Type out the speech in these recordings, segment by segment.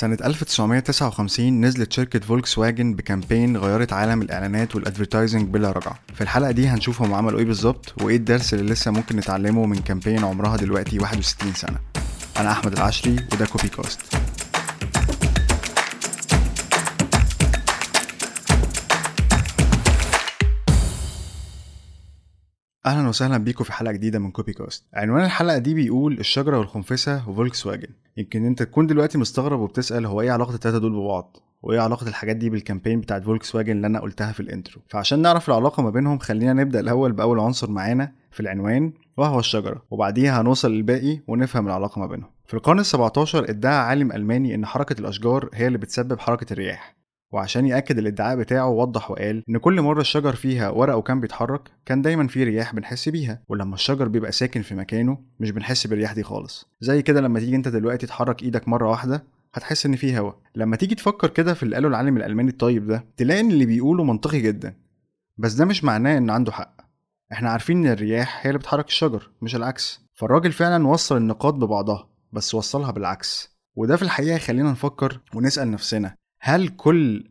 سنة 1959 نزلت شركة فولكس واجن ب campaign غيرت عالم الإعلانات وال advertising بلا رجعة. في الحلقة دي هنشوف هم عملوا إيه بالظبط وإيه الدرس اللي لسه ممكن نتعلمه من campaign عمرها دلوقتي 61 سنة. أنا أحمد العشري وده كوبي كاست أهلا وسهلا بيكم في حلقة جديدة من كوبي كاست عنوان الحلقة دي بيقول الشجرة والخنفسة وفولكس واجن يمكن أنت تكون دلوقتي مستغرب وبتسأل هو إيه علاقة التلاتة دول ببعض؟ وايه علاقة الحاجات دي بال campaign بتاعت فولكس واجن اللي أنا قلتها في ال intro فعشان نعرف العلاقة ما بينهم خلينا نبدأ الأول بأول عنصر معانا في العنوان وهو الشجرة. وبعديها هنوصل للباقي ونفهم العلاقة ما بينهم. في القرن ال17 ادعى عالم ألماني إن حركة الأشجار هي اللي بتسبب حركة الرياح. وعشان يأكد الادعاء بتاعه وضح وقال إن كل مرة الشجر فيها ورقة كان بيتحرك كان دايما في رياح بنحس بيها ولما الشجر بيبقى ساكن في مكانه مش بنحس بالرياح دي خالص. زي كده لما تيجي انت دلوقتي تحرك إيدك مرة واحدة هتحس إن في هوا. لما تيجي تفكر كده في اللي قاله العالم الألماني الطيب ده تلاقي إن اللي بيقوله منطقي جدا. بس ده مش معناه ان عنده حق. إحنا عارفين إن الرياح هي اللي بتحرك الشجر مش العكس. فالراجل فعلا وصل النقاط ببعضها بس وصلها بالعكس. وده في الحقيقة يخلينا نفكر ونسأل نفسنا هل كل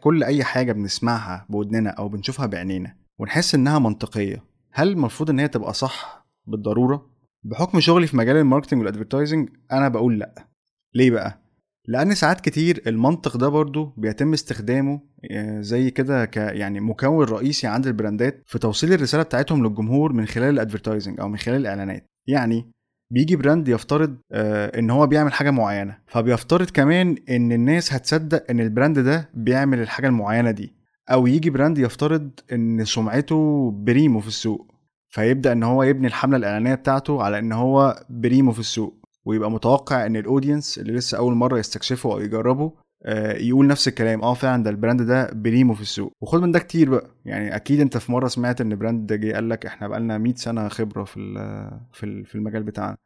كل أي حاجة بنسمعها بودننا أو بنشوفها بعينينا ونحس إنها منطقية هل المفروض إن هي تبقى صح بالضرورة؟ بحكم شغلي في مجال ال marketing وال advertising أنا بقول لأ. ليه بقى؟ لأن ساعات كتير المنطق ده برضو بيتم استخدامه آه، زي كده ك يعني مكون رئيسي عند ال brandات في توصيل الرسالة بتاعتهم للجمهور من خلال ال advertising أو من خلال الإعلانات. يعني بيجي brand يفترض آه إن هو بيعمل حاجة معينة. فبيفترض كمان إن الناس هتصدق إن ال brand ده بيعمل الحاجة المعينة دي. أو يجي brand يفترض إن سمعته بريمو في السوق. فيبدأ إن هو يبني الحملة الإعلانية بتاعته على إن هو بريمو في السوق. ويبقى متوقع إن ال audience اللي لسه أول مرة يستكشفه أو يجربه آه، يقول نفس الكلام. آه فعلا ده ال brand ده بريمو في السوق. وخد من ده كتير بقى. يعني أكيد أنت في مرة سمعت إن brand جه قال لك إحنا بقالنا 100 سنة خبرة في في المجال بتاعنا.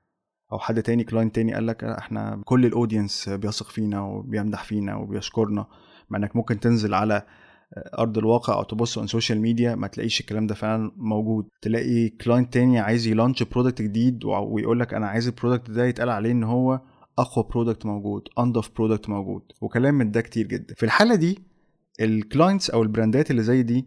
أو حد تاني client تاني قال لك إحنا كل ال audience بيثق فينا وبيمدح فينا وبيشكرنا مع إنك ممكن تنزل على أرض الواقع أو تبص على السوشيال ميديا ما تلاقيش الكلام ده فعلا موجود. تلاقي client تاني عايز ي launch product جديد ويقول لك أنا عايز ال product ده يتقال عليه إن هو أقوى product موجود انضف product موجود. وكلام من ده كتير جدا. في الحالة دي ال clients أو ال brandات اللي زي دي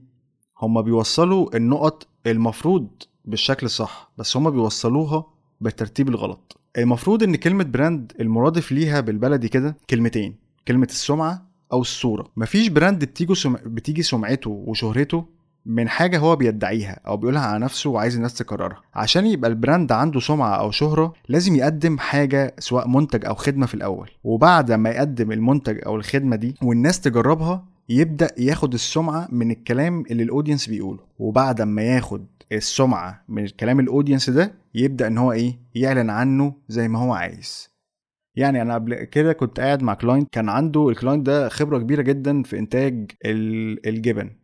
هم بيوصلوا النقط المفروض بالشكل الصح بس هم بيوصلوها بالترتيب الغلط. المفروض إن كلمة brand المرادف ليها بالبلدي كده كلمتين كلمة السمعة أو الصورة. مفيش brand بتيجي. بتيجي سمعته وشهرته من حاجة هو بيدعيها أو بيقولها على نفسه وعايز الناس تكررها. عشان يبقى ال brand عنده سمعة أو شهرة لازم يقدم حاجة سواء منتج أو خدمة في الأول. وبعد ما يقدم المنتج أو الخدمة دي والناس تجربها يبدأ ياخد السمعة من الكلام اللي ال audience بيقوله. وبعد ما ياخد السمعة من الكلام ال audience ده يبدأ إن هو إيه؟ يعلن عنه زي ما هو عايز. يعني أنا قبل كده كنت قاعد مع client كان عنده ال client ده خبرة كبيرة جدا في إنتاج الجبن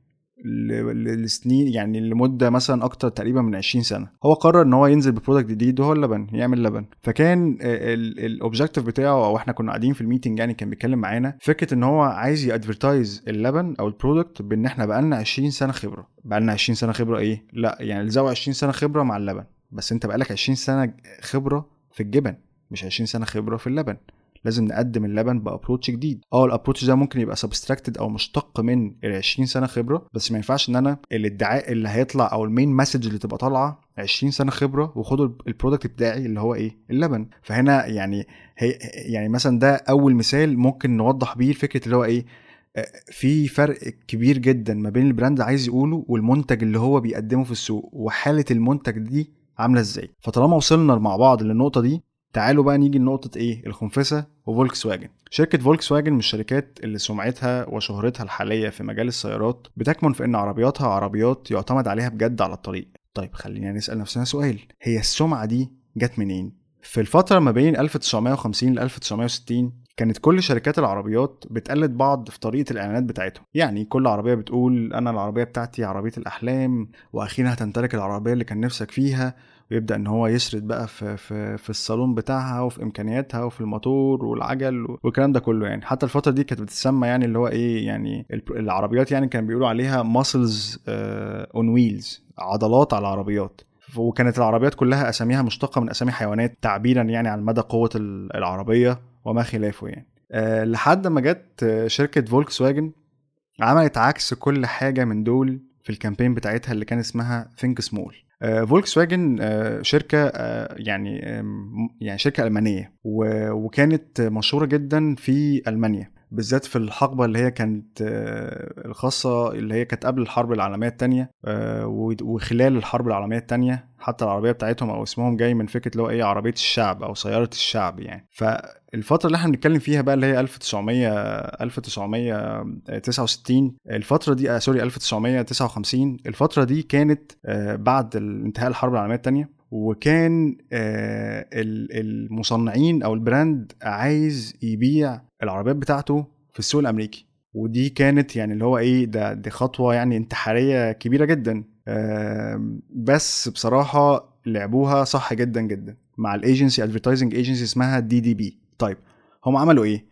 لسنين يعني لمدة مثلا أكتر تقريبا من 20 سنة. هو قرر إن هو ينزل ب product جديد وهو اللبن يعمل لبن. فكان ال objective بتاعه أو إحنا كنا قاعدين في ال meeting يعني كان بيتكلم معانا فكرة إن هو عايز ي advertise اللبن أو ال product بإن إحنا بقالنا 20 سنة خبرة. بقالنا 20 سنة خبرة إيه؟ لا يعني الزاويه 20 سنة خبرة مع اللبن. بس أنت بقالك 20 سنة خبرة في الجبن مش 20 سنة خبرة في اللبن. لازم نقدم اللبن ب approach جديد. آه ال approach ده ممكن يبقى subtracted أو مشتق من ال 20 سنة خبرة بس ما ينفعش إن أنا الادعاء اللي هيطلع أو ال main message اللي تبقى طالعة 20 سنة خبرة وخدوا ال product بتاعي اللي هو إيه؟ اللبن. فهنا يعني هي يعني مثلا ده أول مثال ممكن نوضح بيه الفكرة اللي هو إيه؟ في فرق كبير جدا ما بين ال brand عايز يقوله والمنتج اللي هو بيقدمه في السوق وحالة المنتج دي عاملة إزاي؟ فطالما وصلنا مع بعض للنقطة دي تعالوا بقى نيجي لنقطة إيه؟ الخنفسة وفولكس واجن شركة فولكس واجن من الشركات اللي سمعتها وشهرتها الحالية في مجال السيارات بتكمن في إن عربياتها عربيات يعتمد عليها بجد على الطريق. طيب خلينا نسأل نفسنا سؤال. هي السمعة دي جت منين؟ في الفترة ما بين 1950 ل 1960 كانت كل شركات العربيات بتقلد بعض في طريقة الإعلانات بتاعتهم. يعني كل عربية بتقول أنا العربية بتاعتي عربية الأحلام وأخيرا هتمتلك العربية اللي كان نفسك فيها. ويبدا إن هو يسرد بقى في في في الصالون بتاعها وفي إمكانياتها وفي الموتور والعجل والكلام ده كله يعني. حتى الفترة دي كانت بتسمى يعني اللي هو إيه يعني العربيات يعني كانوا بيقولوا عليها muscles on wheels عضلات على العربيات. وكانت العربيات كلها أساميها مشتقة من أسامي حيوانات تعبيرا يعني عن مدى قوة العربية وما خلافه يعني. أه لحد ما جت شركة فولكس واجن عملت عكس كل حاجة من دول في ال campaign بتاعتها اللي كان اسمها Think Small فولكس واجن شركة آه، يعني يعني شركة ألمانية وكانت مشهورة جدا في ألمانيا. بالذات في الحقبة اللي هي كانت آه، الخاصة اللي هي كانت قبل الحرب العالمية الثانية آه، وخلال الحرب العالمية الثانية حتى العربية بتاعتهم أو اسمهم جاي من فكرة اللي هو إيه عربية الشعب أو سيارة الشعب يعني. فالفترة اللي إحنا بنتكلم فيها بقى اللي هي 1900 1969 الفترة دي آه sorry 1959 الفترة دي كانت آه بعد انتهاء الحرب العالمية الثانية وكان آه المصنعين أو ال brand عايز يبيع العربيات بتاعته في السوق الأمريكي. ودي كانت يعني اللي هو إيه ده دي خطوة يعني انتحارية كبيرة جدا. بس بصراحة لعبوها صح جدا جدا مع ال agency advertising agency اسمها DDB طيب هم عملوا إيه؟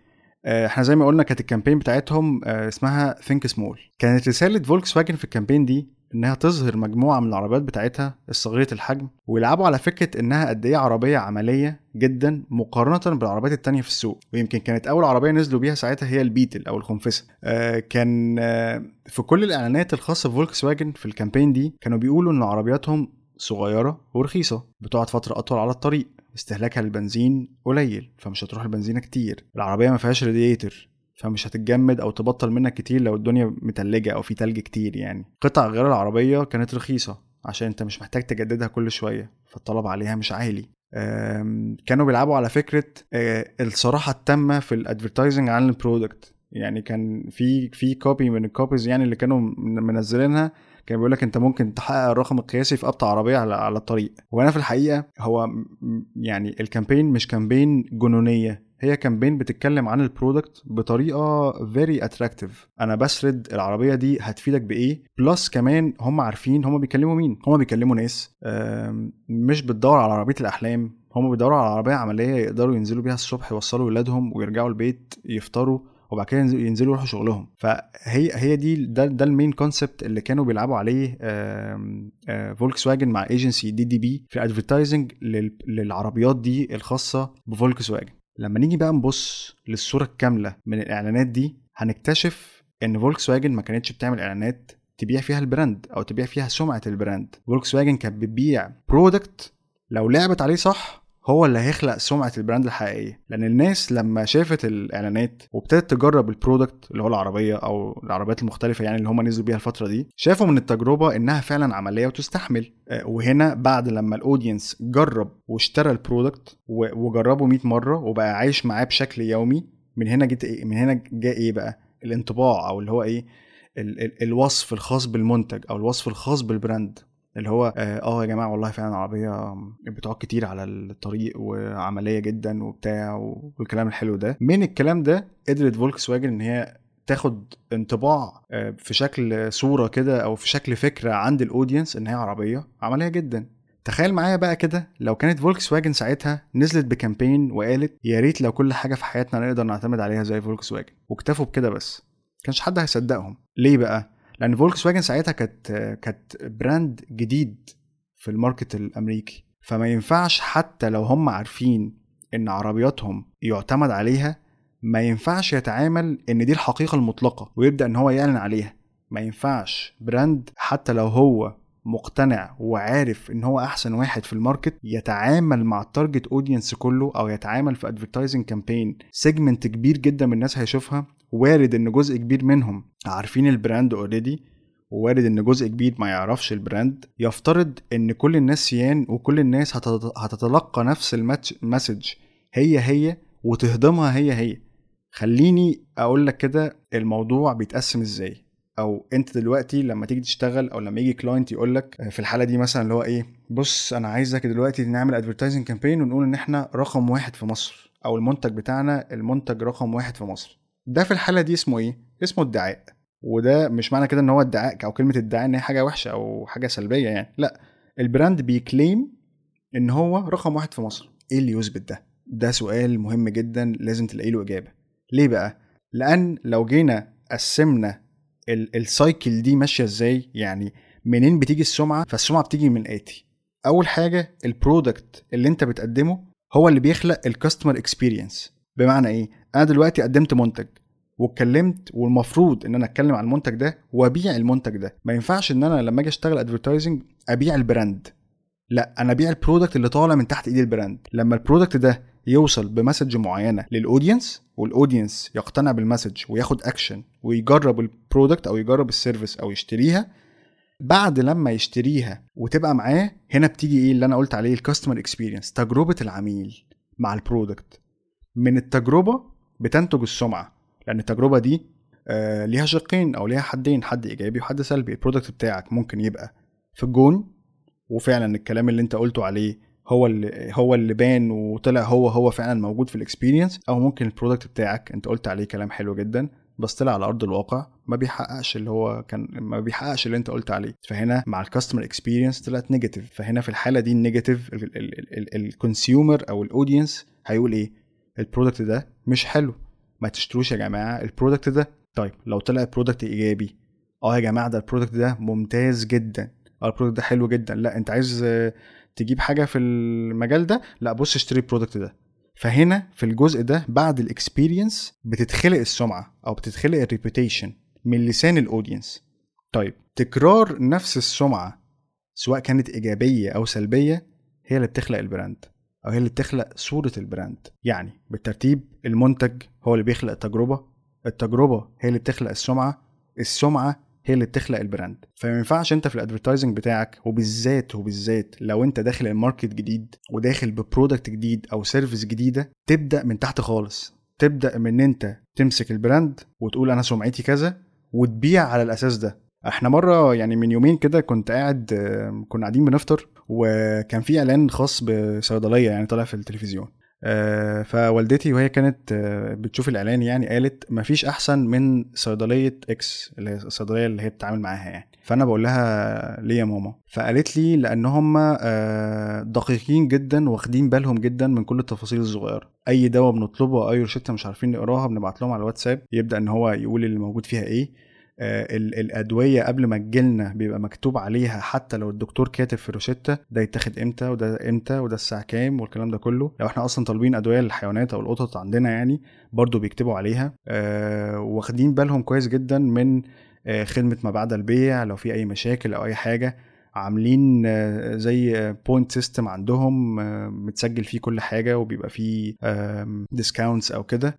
آه، إحنا زي ما قلنا كانت ال campaign بتاعتهم آه، اسمها Think Small كانت رسالة فولكس واجن في ال campaign دي إنها تظهر مجموعة من العربيات بتاعتها الصغيرة الحجم ويلعبوا على فكرة إنها قد إيه عربية عملية جدا مقارنة بالعربيات التانية في السوق. ويمكن كانت أول عربية نزلوا بيها ساعتها هي ال Beetle أو الخنفسة. آه كان آه في كل الإعلانات الخاصة بفولكس واجن في ال campaign دي كانوا بيقولوا إن عربياتهم صغيرة ورخيصة بتقعد فترة أطول على الطريق استهلاكها للبنزين قليل فمش هتروح البنزينة كتير. العربية ما فيهاش راديتر فمش هتتجمد أو تبطل منك كتير لو الدنيا متلجة أو في تلج كتير يعني. قطع غيار العربية كانت رخيصة عشان أنت مش محتاج تجددها كل شوية فالطلب عليها مش عالي. كانوا بيلعبوا على فكرة آه، الصراحة التامة في ال advertising عن ال product يعني كان في في copy من ال copies يعني اللي كانوا منزلينها كان بيقول لك أنت ممكن تحقق الرقم القياسي في ابطا عربية على على الطريق. وأنا في الحقيقة هو يعني ال campaign مش campaign جنونية. هي campaign بتتكلم عن ال product بطريقة very attractive أنا بسرد العربية دي هتفيدك بإيه؟ plus كمان هم عارفين هم بيكلموا مين؟ هم بيكلموا ناس. مش بتدور على عربية الأحلام. هم بيدوروا على عربية عملية يقدروا ينزلوا بيها الصبح يوصلوا ولادهم ويرجعوا البيت يفطروا وبعد كده ينزلوا يروحوا شغلهم. فهي هي دي ده ده ال main concept اللي كانوا بيلعبوا عليه فولكس واجن مع agency DDB في advertising للعربيات دي الخاصة بفولكس واجن لما نيجي بقى نبص للصورة الكاملة من الإعلانات دي هنكتشف إن فولكس واجن ما كانتش بتعمل إعلانات تبيع فيها ال brand أو تبيع فيها سمعة ال brand. فولكس واجن كانت بتبيع product لو لعبت عليه صح هو اللي هيخلق سمعة ال brand الحقيقية. لأن الناس لما شافت الإعلانات وابتدت تجرب ال product اللي هو العربية أو العربيات المختلفة يعني اللي هم نزلوا بيها الفترة دي شافوا من التجربة إنها فعلا عملية وتستحمل. آه، وهنا بعد لما ال audience جرب واشترى ال product وجربه 100 مرة وبقى عايش معاه بشكل يومي من هنا جت إيه من هنا جاء إيه بقى؟ الانطباع أو اللي هو إيه ال ال الوصف الخاص بالمنتج أو الوصف الخاص بال brand. اللي هو آه, آه يا جماعة والله فعلا عربيه بتقعد كتير على الطريق وعملية جدا وبتاع والكلام الحلو ده. من الكلام ده قدرت فولكس واجن إن هي تاخد انطباع آه، في شكل صورة كده أو في شكل فكرة عند ال audience إن هي عربية عملية جدا. تخيل معايا بقى كده لو كانت فولكس واجن ساعتها نزلت ب campaign وقالت يا ريت لو كل حاجة في حياتنا نقدر نعتمد عليها زي فولكس واجن واكتفوا بكده بس. كانش حد هيصدقهم. ليه بقى؟ لأن فولكس واجن ساعتها كانت كانت brand جديد في ال market الأمريكي. فما ينفعش حتى لو هم عارفين إن عربياتهم يعتمد عليها ما ينفعش يتعامل إن دي الحقيقة المطلقة ويبدأ إن هو يعلن عليها. ما ينفعش. brand حتى لو هو مقتنع وعارف إن هو أحسن واحد في ال market يتعامل مع ال target audience كله أو يتعامل في advertising campaign segment كبير جدا من الناس هيشوفها. وارد إن جزء كبير منهم عارفين ال brand already ووارد إن جزء كبير ما يعرفش البراند يفترض إن كل الناس سيان وكل الناس هتتلقى نفس ال message هي هي وتهضمها هي هي. خليني أقول لك كده الموضوع بيتقسم إزاي. أو أنت دلوقتي لما تيجي تشتغل أو لما يجي client يقول لك في الحالة دي مثلا اللي هو إيه بص أنا عايزك دلوقتي نعمل advertising campaign ونقول إن إحنا رقم واحد في مصر أو المنتج بتاعنا المنتج رقم واحد في مصر. ده في الحالة دي اسمه إيه؟ اسمه ادعاء. وده مش معنى كده إن هو ادعاء أو كلمة ادعاء إن هي حاجة وحشة أو حاجة سلبية يعني. لأ ال brand بي claim إن هو رقم واحد في مصر. إيه اللي يثبت ده؟ ده سؤال مهم جدا لازم تلاقي له إجابة. ليه بقى؟ لأن لو جينا قسمنا ال cycle دي ماشية إزاي؟ يعني منين بتيجي السمعة؟ فالسمعة بتيجي من الاتي أول حاجة ال product اللي أنت بتقدمه هو اللي بيخلق ال customer experience بمعنى إيه؟ أنا دلوقتي قدمت منتج. واتكلمت والمفروض إن أنا أتكلم عن المنتج ده وأبيع المنتج ده. ما ينفعش إن أنا لما أجي أشتغل advertising أبيع ال brand. لا أنا أبيع ال product اللي طالع من تحت ايد ال brand. لما ال product ده يوصل ب message معينة لل audience وال audience يقتنع بال message وياخد اكشن ويجرب ال product أو يجرب ال service أو يشتريها بعد لما يشتريها وتبقى معاه هنا بتيجي إيه اللي أنا قلت عليه ال customer experience تجربة العميل مع ال product من التجربة بتنتج السمعة. لأن التجربة دي آه ليها شقين أو ليها حدين حد إيجابي وحد سلبي. ال product بتاعك ممكن يبقى في الجون وفعلا الكلام اللي أنت قلته عليه هو اللي هو اللي بان وطلع هو هو فعلا موجود في ال experience أو ممكن ال product بتاعك أنت قلت عليه كلام حلو جدا بس طلع على أرض الواقع ما بيحققش اللي هو كان ما بيحققش اللي أنت قلت عليه. فهنا مع ال customer experience طلعت negative فهنا في الحالة دي ال negative ال consumer أو ال audience هيقول إيه؟ ال product ده مش حلو. ما تشتروش يا جماعة. ال product ده طيب لو طلع ال product إيجابي آه يا جماعة ده ال product ده ممتاز جدا. آه ال product ده حلو جدا. لا أنت عايز تجيب حاجة في المجال ده؟ لا بص اشتري ال product ده. فهنا في الجزء ده بعد ال experience بتتخلق السمعة أو بتتخلق ال reputation من لسان ال audience طيب تكرار نفس السمعة سواء كانت إيجابية أو سلبية هي اللي بتخلق ال brand. أو هي اللي بتخلق صورة ال brand. يعني بالترتيب المنتج هو اللي بيخلق التجربة التجربة هي اللي بتخلق السمعة السمعة هي اللي بتخلق ال brand. فما ينفعش أنت في ال advertising بتاعك وبالذات وبالذات لو أنت داخل ال market جديد وداخل ب product جديد أو service جديدة تبدأ من تحت خالص. تبدأ من إن أنت تمسك ال brand وتقول أنا سمعتي كذا وتبيع على الأساس ده. إحنا مرة يعني من يومين كده كنت قاعد كنا قاعدين بنفطر وكان في إعلان خاص بصيدلية يعني طالع في التلفزيون. آه، فوالدتي وهي كانت آه، بتشوف الإعلان يعني قالت مفيش أحسن من صيدلية إكس اللي هي الصيدلية اللي هي بتتعامل معاها يعني. فأنا بقول لها ليه يا ماما؟ فقالت لي لأن هم آه، دقيقين جدا واخدين بالهم جدا من كل التفاصيل الصغيرة. أي دواء بنطلبه أي روشتة مش عارفين نقراها بنبعت لهم على الواتساب يبدأ إن هو يقول اللي موجود فيها إيه. الأدوية قبل ما تجيلنا بيبقى مكتوب عليها حتى لو الدكتور كاتب في روشتة ده يتاخد إمتى وده إمتى وده الساعة كام والكلام ده كله. لو إحنا أصلا طالبين أدوية للحيوانات أو القطط عندنا يعني برضو بيكتبوا عليها. آه واخدين بالهم كويس جدا من آه خدمة ما بعد البيع لو في أي مشاكل أو أي حاجة عاملين آه، زي point system عندهم آه، متسجل فيه كل حاجة وبيبقى فيه discounts أو كده.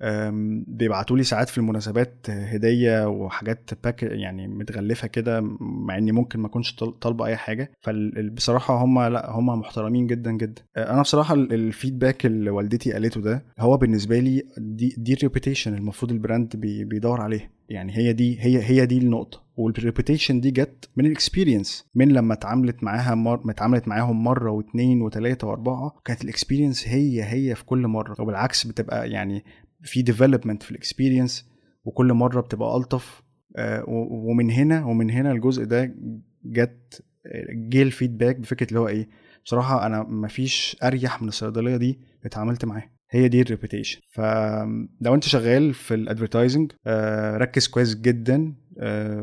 بيبعتوا لي ساعات في المناسبات هدية وحاجات باك يعني متغلفة كده مع إني ممكن ما أكونش طالبة أي حاجة. فبصراحه هم لا هم محترمين جدا جدا. آه، أنا بصراحة ال feedback اللي والدتي قالته ده هو بالنسبة لي دي دي ال reputation المفروض ال brand بيدور عليه. يعني هي دي هي هي دي النقطة. وال reputation دي جت من ال experience من لما اتعاملت معاها مر... اتعاملت معاهم مرة واثنين وثلاثه واربعة كانت ال experience هي هي في كل مرة. وبالعكس بتبقى يعني في development في ال experience وكل مرة بتبقى ألطف. آه ومن هنا ومن هنا الجزء ده جت جه ال feedback بفكرة اللي هو إيه بصراحة أنا مفيش أريح من الصيدلية دي اتعاملت معاها. هي دي ال reputation فلو أنت شغال في ال advertising آه، ركز كويس جدا آه،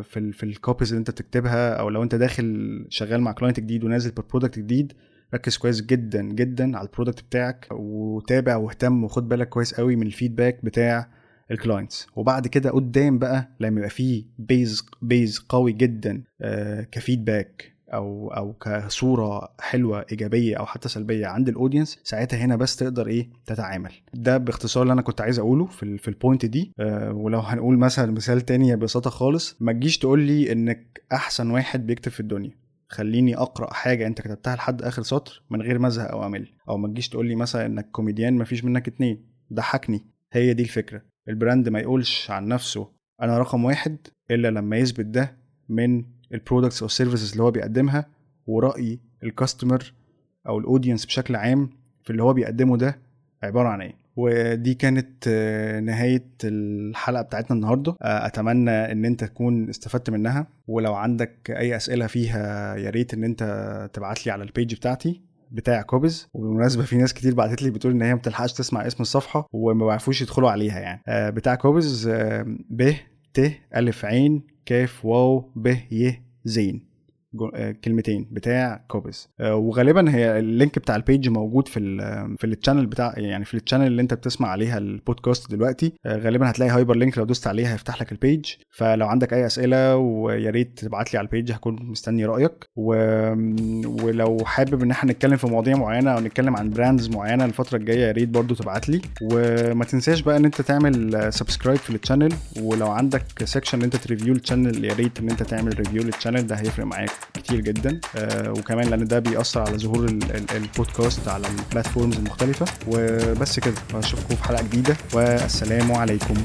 في ال في ال copies اللي انت بتكتبها أو لو انت داخل شغال مع client جديد ونازل ب product جديد ركز كويس جدا جدا على ال product بتاعك وتابع واهتم وخد بالك كويس قوي من ال feedback بتاع ال clients وبعد كده قدام بقى لما يبقى فيه base base قوي جدا آه، ك feedback أو أو كصورة حلوة إيجابية أو حتى سلبية عند ال audience ساعتها هنا بس تقدر إيه تتعامل. ده باختصار اللي أنا كنت عايز أقوله في في ال point دي. أه ولو هنقول مثلا مثال تاني ببساطة خالص ما تجيش تقول لي إنك أحسن واحد بيكتب في الدنيا. خليني أقرأ حاجة أنت كتبتها لحد آخر سطر من غير ما أزهق أو أمل. أو ما تجيش تقول لي مثلا إنك كوميديان ما فيش منك اتنين. ضحكني. هي دي الفكرة. ال brand ما يقولش عن نفسه أنا رقم واحد إلا لما يثبت ده من ال products أو ال services اللي هو بيقدمها ورأي ال customer أو ال audience بشكل عام في اللي هو بيقدمه ده عبارة عن إيه. ودي كانت آه، نهاية الحلقة بتاعتنا النهاردة. آه، أتمنى إن أنت تكون استفدت منها. ولو عندك أي أسئلة فيها يا ريت إن أنت تبعت لي على ال page بتاعتي بتاع كوبيز وبالمناسبة في ناس كتير بعتت لي بتقول إن هي ما بتلحقش تسمع اسم الصفحة وما بيعرفوش يدخلوا عليها يعني. آه، بتاع كوبيز ب ت ألف عين كاف واو ب ي زين. كلمتين بتاع كوبيز آه، وغالبا هي ال link بتاع ال page موجود في في ال channel بتاع يعني في ال channel اللي انت بتسمع عليها البودكاست دلوقتي. آه، غالبا هتلاقي hyperlink لو دوست عليها هيفتح لك ال page فلو عندك أي أسئلة ويا ريت تبعت لي على ال page هكون مستني رأيك. و... ولو حابب إن إحنا نتكلم في مواضيع معينة أو نتكلم عن brands معينة الفترة الجاية يا ريت برضو تبعت لي. وما تنساش بقى إن أنت تعمل subscribe في ال channel ولو عندك section إن أنت ت review ال channel يا ريت إن أنت تعمل review لل channel ده هيفرق معاك. كتير جدا. آه وكمان لأن ده بيأثر على ظهور ال- ال- البودكاست على ال platforms المختلفة. وبس كده أشوفكم في حلقة جديدة. والسلام عليكم.